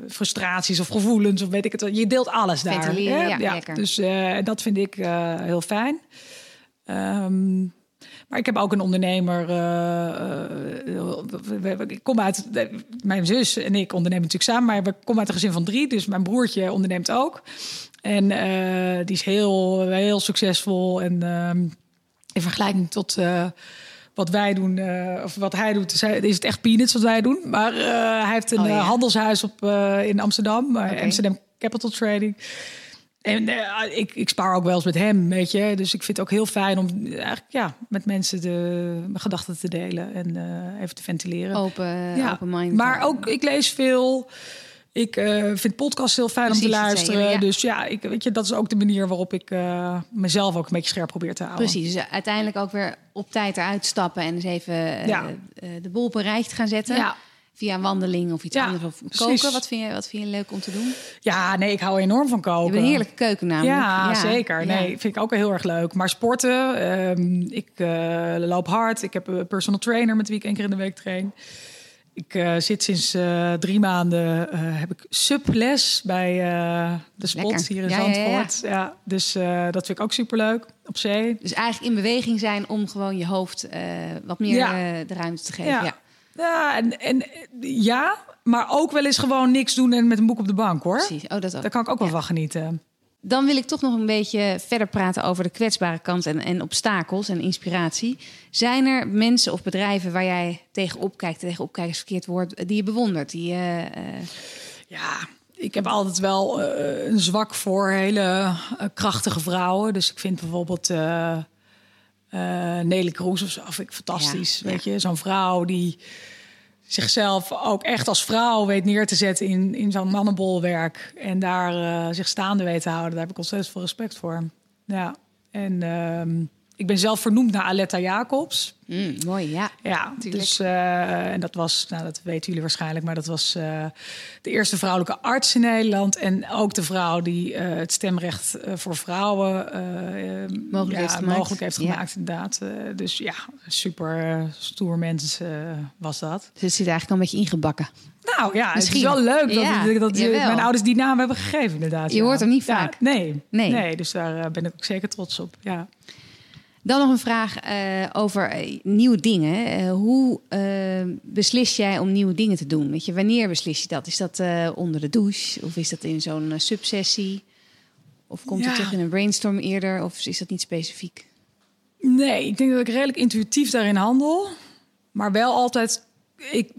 frustraties of gevoelens of weet ik het. wel. Je deelt alles daar. Ja, lekker. Dus dat vind ik heel fijn. Ehm, maar ik heb ook een ondernemer, eh, eh, ik kom uit, mijn zus en ik ondernemen natuurlijk samen, maar we komen uit een gezin van drie. Dus mijn broertje onderneemt ook. En eh, die is heel, heel succesvol. En ehm, in vergelijking tot wat wij doen, of wat hij doet, is, het echt peanuts wat wij doen. Maar hij heeft een Oh, ja. handelshuis op, in Amsterdam. Amsterdam Capital Trading. En eh, ik, ik spaar ook wel eens met hem, weet je. Dus ik vind het ook heel fijn om eigenlijk, ja, met mensen de, mijn gedachten te delen en eh, even te ventileren. Open, Ja, open mind. Maar ook, ik lees veel. Ik eh, vind podcasts heel fijn om te luisteren. ja. Dus ja, ik, weet je, dat is ook de manier waarop ik eh, mezelf ook een beetje scherp probeer te houden. Precies, dus uiteindelijk ook weer op tijd eruit stappen en eens even eh, Ja. eh, de boel rijtje gaan zetten. Ja. Via een wandeling of iets Ja, anders. Of precies. koken, wat vind, je, wat vind je leuk om te doen? Ja, nee, ik hou enorm van koken. Je hebt een heerlijke keuken namelijk. Ja, zeker. Ja. Nee, vind ik ook heel erg leuk. Maar sporten, ehm, ik eh, loop hard. Ik heb een personal trainer met wie ik één keer in de week train. Ik eh, zit sinds eh, drie maanden, heb ik subles bij de spot Lekker. hier in. Zandvoort. Ja, dus dat vind ik ook superleuk. Op zee. Dus eigenlijk in beweging zijn om gewoon je hoofd wat meer de ruimte te geven. Ja. Ja. En, en eh, ja, maar ook wel eens gewoon niks doen en met een boek op de bank hoor. Precies. Oh, dat ook. Daar kan ik ook wel Ja. van genieten. Dan wil ik toch nog een beetje verder praten over de kwetsbare kant en, en obstakels en inspiratie. Zijn er mensen of bedrijven waar jij tegenop kijkt, tegenop kijkt is verkeerd woord, die je bewondert? Die, je, eh, Ja, ik heb altijd wel eh, een zwak voor hele eh, krachtige vrouwen. Dus ik vind bijvoorbeeld eh Nelly Kroes of zo vind ik fantastisch. Ja, weet je, zo'n vrouw die zichzelf ook echt als vrouw weet neer te zetten in, in zo'n mannenbolwerk. En daar eh, zich staande weet te houden. Daar heb ik ontzettend veel respect voor. Ja, en ehm, ik ben zelf vernoemd naar Aletta Jacobs. mm, mooi, ja. Ja, Tuurlijk. dus eh, en dat was, nou dat weten jullie waarschijnlijk, maar dat was eh, de eerste vrouwelijke arts in Nederland en ook de vrouw die eh, het stemrecht voor vrouwen Mogelijk ja, heeft gemaakt. mogelijk heeft Ja. gemaakt, inderdaad. Dus ja, super stoer mens was dat. Dus het zit eigenlijk al een beetje ingebakken. Nou ja, Misschien. het is wel leuk dat, Ja, dat mijn ouders die naam hebben gegeven, inderdaad. Je hoort er niet vaak. nee, Nee. nee. dus daar ben ik ook zeker trots op. Ja. Dan nog een vraag eh, over eh, nieuwe dingen. Eh, hoe beslis jij om nieuwe dingen te doen? Weet je, wanneer beslis je dat? Is dat onder de douche? Of is dat in zo'n subsessie? Of komt het Ja. terug in een brainstorm eerder? Of is dat niet specifiek? Nee, ik denk dat ik redelijk intuïtief daarin handel. Maar wel altijd. Ik,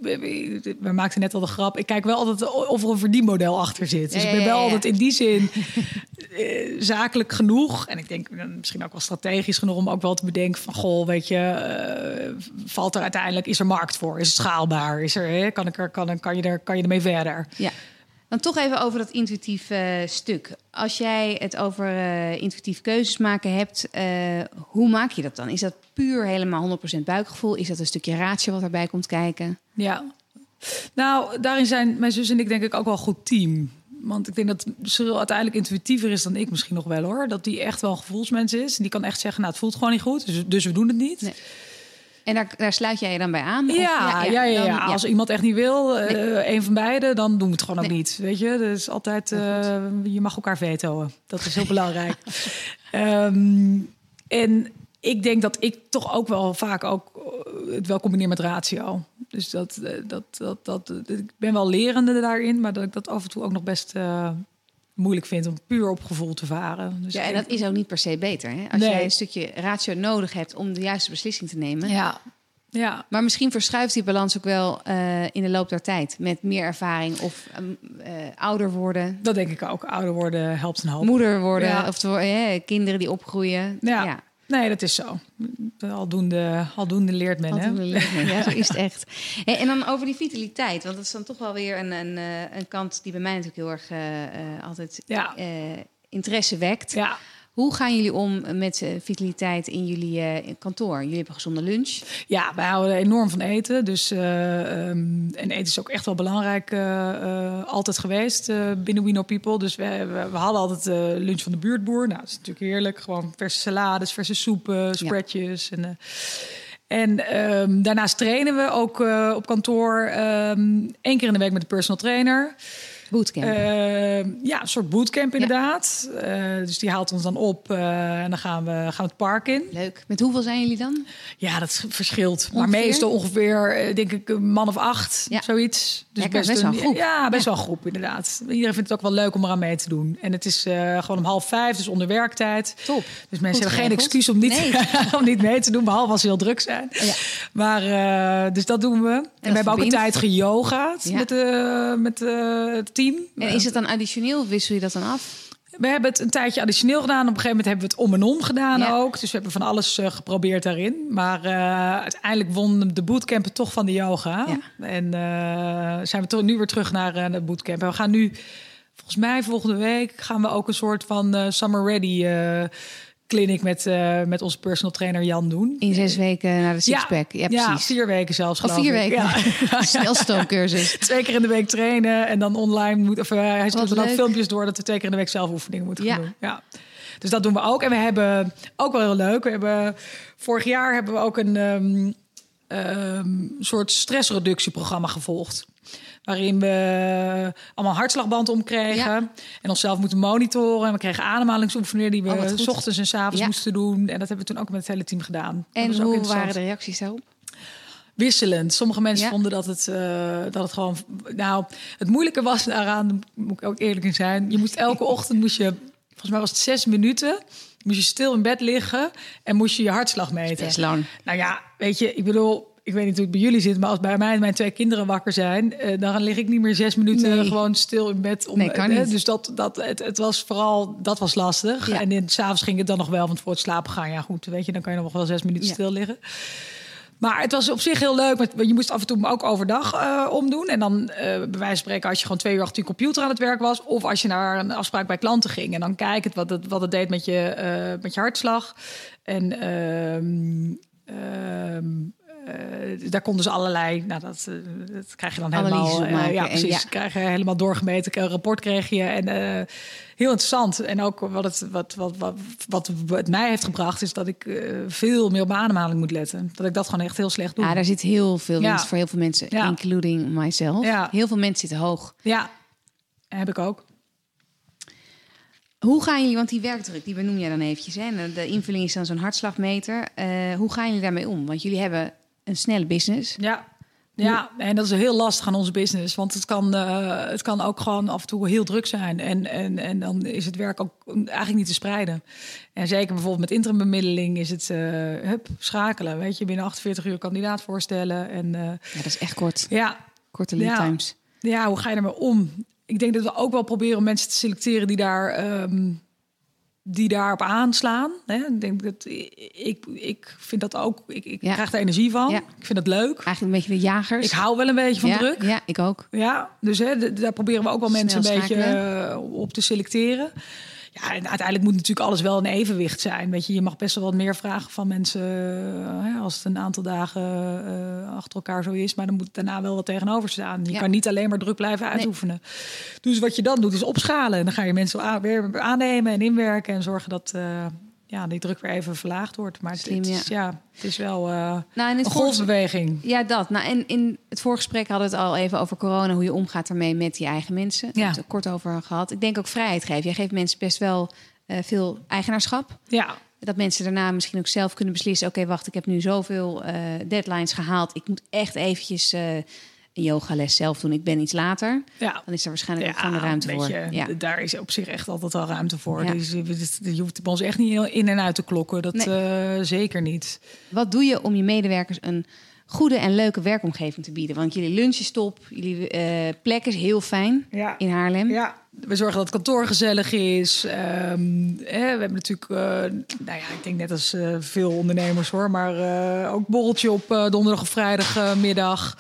we maakten net al de grap. Ik kijk wel altijd of er een verdienmodel achter zit. Dus Ja, ik ben wel ja, ja. altijd in die zin eh, zakelijk genoeg. En ik denk eh, misschien ook wel strategisch genoeg om ook wel te bedenken van goh, weet je, eh, valt er uiteindelijk is er markt voor? Is het schaalbaar? Is er, kan ik er, kan, kan je er, kan je ermee verder? Ja. Dan toch even over dat intuïtief eh, stuk. Als jij het over eh, intuïtief keuzes maken hebt, eh, hoe maak je dat dan? Is dat puur helemaal 100% buikgevoel? Is dat een stukje ratio wat erbij komt kijken? Ja. Nou, daarin zijn mijn zus en ik denk ik ook wel een goed team. Want ik denk dat Cyril uiteindelijk intuïtiever is dan ik misschien nog wel hoor. Dat die echt wel een gevoelsmens is. Die kan echt zeggen, nou het voelt gewoon niet goed, dus, dus we doen het niet. Nee. En daar, daar sluit jij je dan bij aan? Of- Ja, ja, ja, Als iemand echt niet wil, eh een van beiden, dan doen we het gewoon ook Nee. niet. Weet je, dus altijd, eh, je mag elkaar vetoen. Dat is heel belangrijk. Ehm, en ik denk dat ik toch ook wel vaak ook eh, het wel combineer met ratio. Dus dat, dat, dat, dat, ik ben wel lerende daarin, maar dat ik dat af en toe ook nog best moeilijk vind om puur op gevoel te varen. Dus Ja, en dat is ook niet per se beter. Hè? Als Nee. jij een stukje ratio nodig hebt om de juiste beslissing te nemen. ja, ja, Maar misschien verschuift die balans ook wel eh, in de loop der tijd. Met meer ervaring of ehm, eh, ouder worden, dat denk ik ook. Ouder worden helpt een hoop. moeder worden. Ja. Of eh, kinderen die opgroeien. Ja. Nee, dat is zo. Aldoende, aldoende leert men. Hè? Ja, zo is het echt. En dan over die vitaliteit. Want dat is dan toch wel weer een, een, eh, een kant die bij mij natuurlijk heel erg eh, eh, altijd Ja. interesse wekt. Ja. Hoe gaan jullie om met eh, vitaliteit in jullie eh, kantoor? Jullie hebben gezonde lunch. ja, wij houden enorm van eten. Dus, eh, ehm, en eten is ook echt wel belangrijk altijd geweest binnen We Know People. Dus we, we, we hadden altijd lunch van de buurtboer. Nou, dat is natuurlijk heerlijk. Gewoon verse salades, verse soepen, spreadjes. En, en ehm, daarnaast trainen we ook op kantoor ehm één keer in de week met de personal trainer. Bootcamp. Uh, ja, een soort bootcamp inderdaad. Ja. Uh, dus die haalt ons dan op uh, en dan gaan we, gaan we het park in. Leuk. Met hoeveel zijn jullie dan? Ja, dat verschilt. Ongeveer? Maar meestal ongeveer, denk ik, een man of acht, ja. zoiets. Dus Lekker, best, best wel een groep. Ja, best wel een groep inderdaad. Iedereen vindt het ook wel leuk om eraan mee te doen. En het is gewoon om half vijf, dus onder werktijd. Top. Dus mensen hebben geen excuus om niet, nee. om niet mee te doen, behalve als ze heel druk zijn. Ja. Maar dus dat doen we. En, en we hebben ook een tijd geyoga's ja. met, uh, met het team. En is het dan additioneel wissel je dat dan af? We hebben het een tijdje additioneel gedaan. Op een gegeven moment hebben we het om en om gedaan ja. ook. Dus we hebben van alles uh, geprobeerd daarin. Maar uh, uiteindelijk won de bootcamp toch van de yoga. Ja. En uh, zijn we toch nu weer terug naar de bootcamp. En we gaan nu, volgens mij volgende week, gaan we ook een soort van summer ready clinic met, uh, met onze personal trainer Jan doen. In zes weken naar de sixpack. Ja, ja, ja, vier weken zelfs. Of vier weken. Ja. Snelstoomcursus. twee keer in de week trainen en dan online moet. Of uh, hij stuurt dan ook filmpjes door dat we twee keer in de week zelf oefeningen moeten gaan doen. Ja. Dus dat doen we ook. En we hebben ook wel heel leuk. We hebben vorig jaar hebben we ook een um, um, soort stressreductieprogramma gevolgd. Waarin we allemaal hartslagband omkregen. En onszelf moeten monitoren. En we kregen ademhalingsoefeningen die we oh, s ochtends en s avonds moesten doen. En dat hebben we toen ook met het hele team gedaan. En hoe waren de reacties daarop? wisselend. Sommige mensen vonden dat het, uh, dat het gewoon. Nou, het moeilijke was daaraan, moet ik ook eerlijk in zijn. Je moest elke ochtend moest je, volgens mij was het zes minuten, moest je stil in bed liggen en moest je je hartslag meten. Dat is lang. Nou ja, weet je, ik bedoel, ik weet niet hoe het bij jullie zit, maar als bij mij mijn twee kinderen wakker zijn, uh, dan lig ik niet meer zes minuten nee. gewoon stil in bed. Om, nee, kan niet. Dus dat, dat, het, het was vooral, dat was lastig. Ja. En s'avonds ging het dan nog wel, want voor het slapen gaan, ja goed, weet je, dan kan je nog wel zes minuten ja. stil liggen. Maar het was op zich heel leuk. Want je moest af en toe ook overdag uh, omdoen. En dan, uh, bij wijze van spreken, als je gewoon twee uur achter je computer aan het werk was. Of als je naar een afspraak bij klanten ging. En dan kijken wat het, wat het deed met je, uh, met je hartslag. En uh, uh, daar konden ze allerlei, nou dat, uh, dat krijg je dan helemaal, uh, ja precies, ja. krijg je helemaal doorgemeten, een rapport kreeg je en heel interessant. En ook wat het, wat, wat, wat, wat het mij heeft gebracht is dat ik veel meer op mijn ademhaling moet letten. Dat ik dat gewoon echt heel slecht doe. Ja, daar zit heel veel winst ja. voor heel veel mensen, ja. including myself. Ja. Heel veel mensen zitten hoog. Ja, heb ik ook. Hoe gaan jullie, want die werkdruk, die benoem jij dan eventjes, hè? de invulling is dan zo'n hartslagmeter. hoe gaan jullie daarmee om? Want jullie hebben een snelle business. Ja. Ja, en dat is heel lastig aan onze business. Want het kan, uh, het kan ook gewoon af en toe heel druk zijn. En, en, en dan is het werk ook eigenlijk niet te spreiden. En zeker bijvoorbeeld met interimbemiddeling is het uh, hup, schakelen. Weet je, binnen 48 uur kandidaat voorstellen. En, uh, ja, dat is echt kort. Ja. Korte lead ja. times. Ja, hoe ga je ermee om? Ik denk dat we ook wel proberen mensen te selecteren die daar... Um, die daarop aanslaan. Hè? Ik denk dat ik, ik vind dat ook. Ik, ik ja. krijg er energie van. Ja. Ik vind het leuk. Eigenlijk een beetje de jagers. Ik hou wel een beetje van ja, druk. Ja, ik ook. Ja, dus hè, daar proberen we ook wel mensen een beetje uh, op te selecteren. Ja, en uiteindelijk moet natuurlijk alles wel een evenwicht zijn. Weet je, je mag best wel wat meer vragen van mensen uh, als het een aantal dagen uh, achter elkaar zo is. Maar dan moet daarna wel wat tegenover staan. Je ja. kan niet alleen maar druk blijven uitoefenen. Nee. Dus wat je dan doet is opschalen. En dan ga je mensen weer aannemen en inwerken en zorgen dat uh, ja, die druk weer even verlaagd wordt. Maar Slim, het, is, ja. ja. het is wel uh, nou, in een golfbeweging. Ja, dat. Nou, en in het voorgesprek hadden we het al even over corona, hoe je omgaat ermee met je eigen mensen. Ja. het kort over gehad. Ik denk ook vrijheid geven. Jij geeft mensen best wel uh, veel eigenaarschap. Ja. Dat mensen daarna misschien ook zelf kunnen beslissen: oké, okay, wacht, ik heb nu zoveel uh, deadlines gehaald. Ik moet echt eventjes een yogales zelf doen. Ik ben iets later. Ja. Dan is er waarschijnlijk ja, ook de ruimte voor. Ja. Daar is op zich echt altijd wel ruimte voor. Ja. Dus, je hoeft ons echt niet in en uit te klokken. Dat nee. uh, zeker niet. Wat doe je om je medewerkers een goede en leuke werkomgeving te bieden? Want jullie lunch is top. Jullie uh, plek is heel fijn ja. in Haarlem. Ja. We zorgen dat het kantoor gezellig is. Um, hè, we hebben natuurlijk, uh, nou ja, ik denk net als veel ondernemers hoor, maar ook borreltje op donderdag of vrijdagmiddag.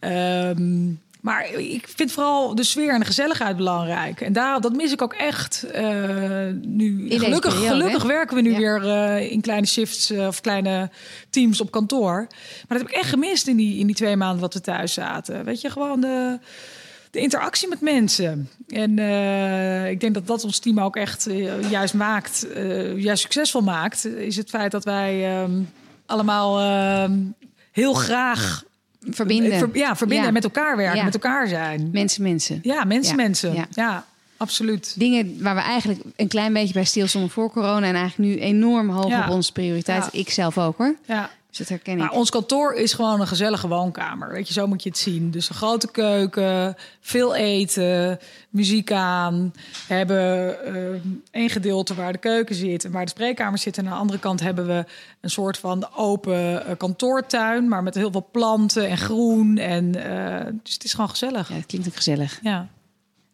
Um, maar ik vind vooral de sfeer en de gezelligheid belangrijk. En daar, dat mis ik ook echt. Uh, nu, in gelukkig periode, gelukkig werken we nu ja. weer uh, in kleine shifts uh, of kleine teams op kantoor. Maar dat heb ik echt gemist in die, in die twee maanden dat we thuis zaten. Weet je, gewoon de, de interactie met mensen. En ik denk dat dat ons team ook echt juist maakt, juist succesvol maakt. Is het feit dat wij allemaal heel graag Verbinden. Ver- ja, verbinden Ja. met elkaar werken, Ja. met elkaar zijn. Mensen, mensen. Ja, mensen, mensen. Ja. Absoluut. Dingen waar we eigenlijk een klein beetje bij stilstonden voor corona... en eigenlijk nu enorm hoog op onze prioriteit. Ik zelf ook hoor. Ja. Dus dat herken ik. Maar ons kantoor is gewoon een gezellige woonkamer. Weet je, zo moet je het zien. Dus een grote keuken, veel eten, muziek aan. We hebben eh, één gedeelte waar de keuken zit en waar de spreekkamer zit. En aan de andere kant hebben we een soort van open eh, kantoortuin, maar met heel veel planten en groen. En, eh, dus het is gewoon gezellig. Ja, dat klinkt ook gezellig. Ja.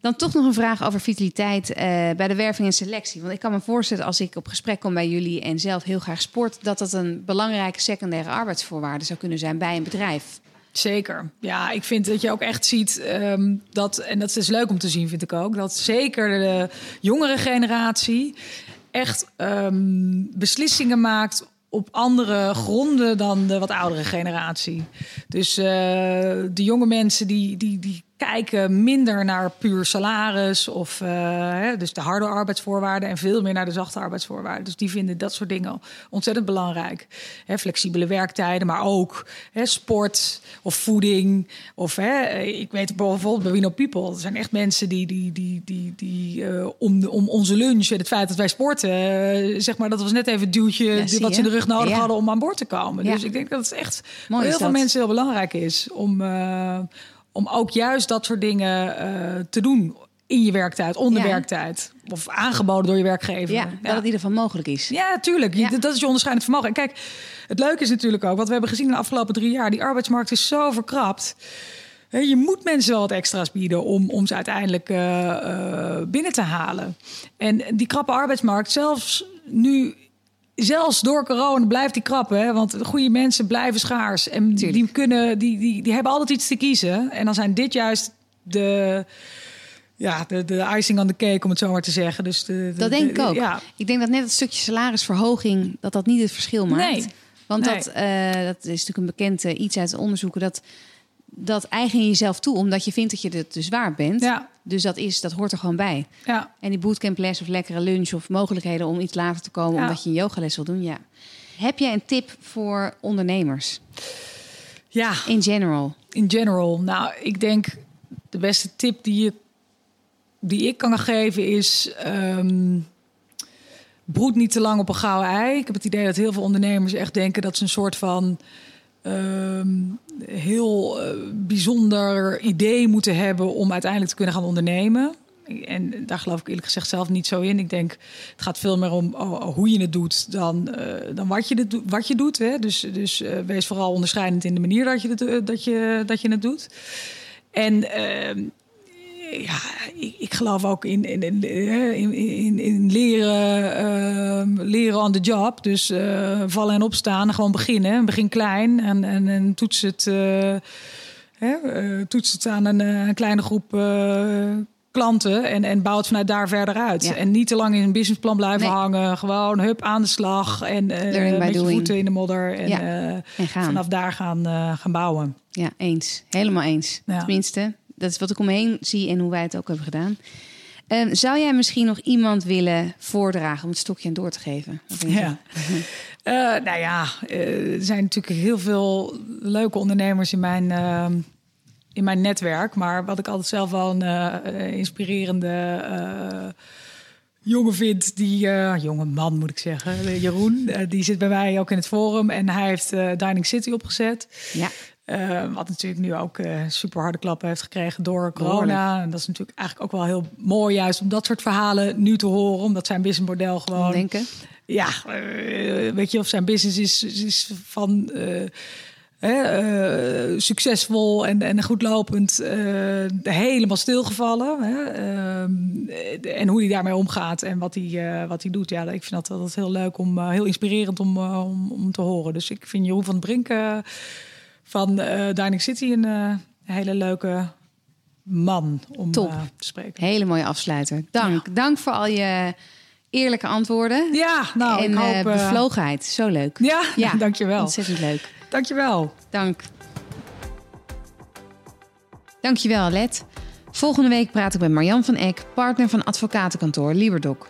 Dan toch nog een vraag over vitaliteit eh, bij de werving en selectie. Want ik kan me voorstellen als ik op gesprek kom bij jullie en zelf heel graag sport, dat dat een belangrijke secundaire arbeidsvoorwaarde zou kunnen zijn bij een bedrijf. Zeker. Ja, ik vind dat je ook echt ziet ehm, dat, en dat is leuk om te zien, vind ik ook, dat zeker de jongere generatie echt ehm, beslissingen maakt op andere gronden dan de wat oudere generatie. Dus eh, de jonge mensen die, die, die kijken minder naar puur salaris of eh, dus de harde arbeidsvoorwaarden en veel meer naar de zachte arbeidsvoorwaarden. Dus die vinden dat soort dingen ontzettend belangrijk. Hè, flexibele werktijden, maar ook hè, sport of voeding. Of hè, ik weet bijvoorbeeld bij Wino People, er zijn echt mensen die, die, die, die, die eh, om, de- om onze lunch en het feit dat wij sporten, eh, zeg maar, dat was net even het duwtje Ja, wat ze in de rug nodig Ja. hadden om aan boord te komen. Ja. Dus ik denk dat het echt Mooi voor heel veel mensen heel belangrijk is om, om ook juist dat soort dingen eh, te doen in je werktijd, onder Ja. werktijd. Of aangeboden door je werkgever. Ja, dat het in ieder geval mogelijk is. Ja, tuurlijk. Ja. Dat is je onderscheidend vermogen. En kijk, het leuke is natuurlijk ook, wat we hebben gezien de afgelopen drie jaar, die arbeidsmarkt is zo verkrapt. Je moet mensen wel wat extra's bieden om, om ze uiteindelijk eh, eh, binnen te halen. En die krappe arbeidsmarkt, zelfs nu, zelfs door corona, blijft die krap. Hè? Want de goede mensen blijven schaars. En Tuurlijk. die, kunnen, die, die, die hebben altijd iets te kiezen. En dan zijn dit juist de, ja, de, de icing on the cake, om het zo maar te zeggen. Dus de, de- Dat denk de- ik ook. Ja, Ik denk dat net het stukje salarisverhoging, dat dat niet het verschil maakt. Nee. Want Nee. dat, eh, dat is natuurlijk een bekend eh, iets uit de onderzoeken. Dat, dat eigen je jezelf toe, omdat je vindt dat je het dus waard bent. ja, Dus dat, is, dat hoort er gewoon bij. ja. En die bootcamples of lekkere lunch of mogelijkheden om iets later te komen... Ja. omdat je een yogales wil doen, ja. Heb jij een tip voor ondernemers ja. in general? in general? Nou, ik denk de beste tip die, je, die ik kan geven is... ehm, broed niet te lang op een gouden ei. Ik heb het idee dat heel veel ondernemers echt denken dat ze een soort van... ehm, heel eh, bijzonder idee moeten hebben om uiteindelijk te kunnen gaan ondernemen. En daar geloof ik eerlijk gezegd zelf niet zo in. Ik denk, het gaat veel meer om oh, oh, hoe je het doet dan, eh, dan wat, je wat je doet. Hè? Dus, dus eh, wees vooral onderscheidend in de manier dat je dat je, dat je het doet. En ehm, ja, ik, ik geloof ook in, in, in, in, in, leren, ehm, leren on the job. Dus eh, vallen en opstaan, gewoon beginnen. Begin klein en, en, en toets, het, eh, hè, eh, toets het aan een, een kleine groep klanten en, en bouw het vanuit daar verder uit. Ja. En niet te lang in een businessplan blijven Nee. hangen. Gewoon hup aan de slag en by met je voeten in de modder. En Ja. En vanaf daar gaan, gaan bouwen. Ja, eens. Helemaal eens. Ja. Tenminste, dat is wat ik om me heen zie en hoe wij het ook hebben gedaan. Ehm, zou jij misschien nog iemand willen voordragen om het stokje aan door te geven? Ja. Eh, nou ja, eh, er zijn natuurlijk heel veel leuke ondernemers in mijn, eh, in mijn netwerk. Maar wat ik altijd zelf wel een eh, inspirerende jongen vind, die eh, jonge man moet ik zeggen, Jeroen, die zit bij mij ook in het forum en hij heeft Dining City opgezet. Ja, Eh, wat natuurlijk nu ook eh, super harde klappen heeft gekregen door corona. En dat is natuurlijk eigenlijk ook wel heel mooi, juist om dat soort verhalen nu te horen. Omdat zijn businessmodel gewoon denken. ja, eh, weet je, of zijn business is, is- van eh, succesvol en, en goed lopend helemaal stilgevallen. Hè? Ehm, en hoe hij daarmee omgaat en wat hij, wat hij doet. Ja, ik vind dat altijd heel leuk om, heel inspirerend om, om, om te horen. Dus ik vind Jeroen van Brink van eh Dining City een eh, hele leuke man om Top. eh, te spreken. Hele mooie afsluiter. Dank. Dank voor al je eerlijke antwoorden. Ja, nou, en ik hoop... bevlogenheid. Zo leuk. ja, Ja, dankjewel. Ontzettend leuk. Dankjewel. Dank. Dankjewel, Let. Volgende week praat ik met Marjan van Eck, partner van advocatenkantoor Liberdoc.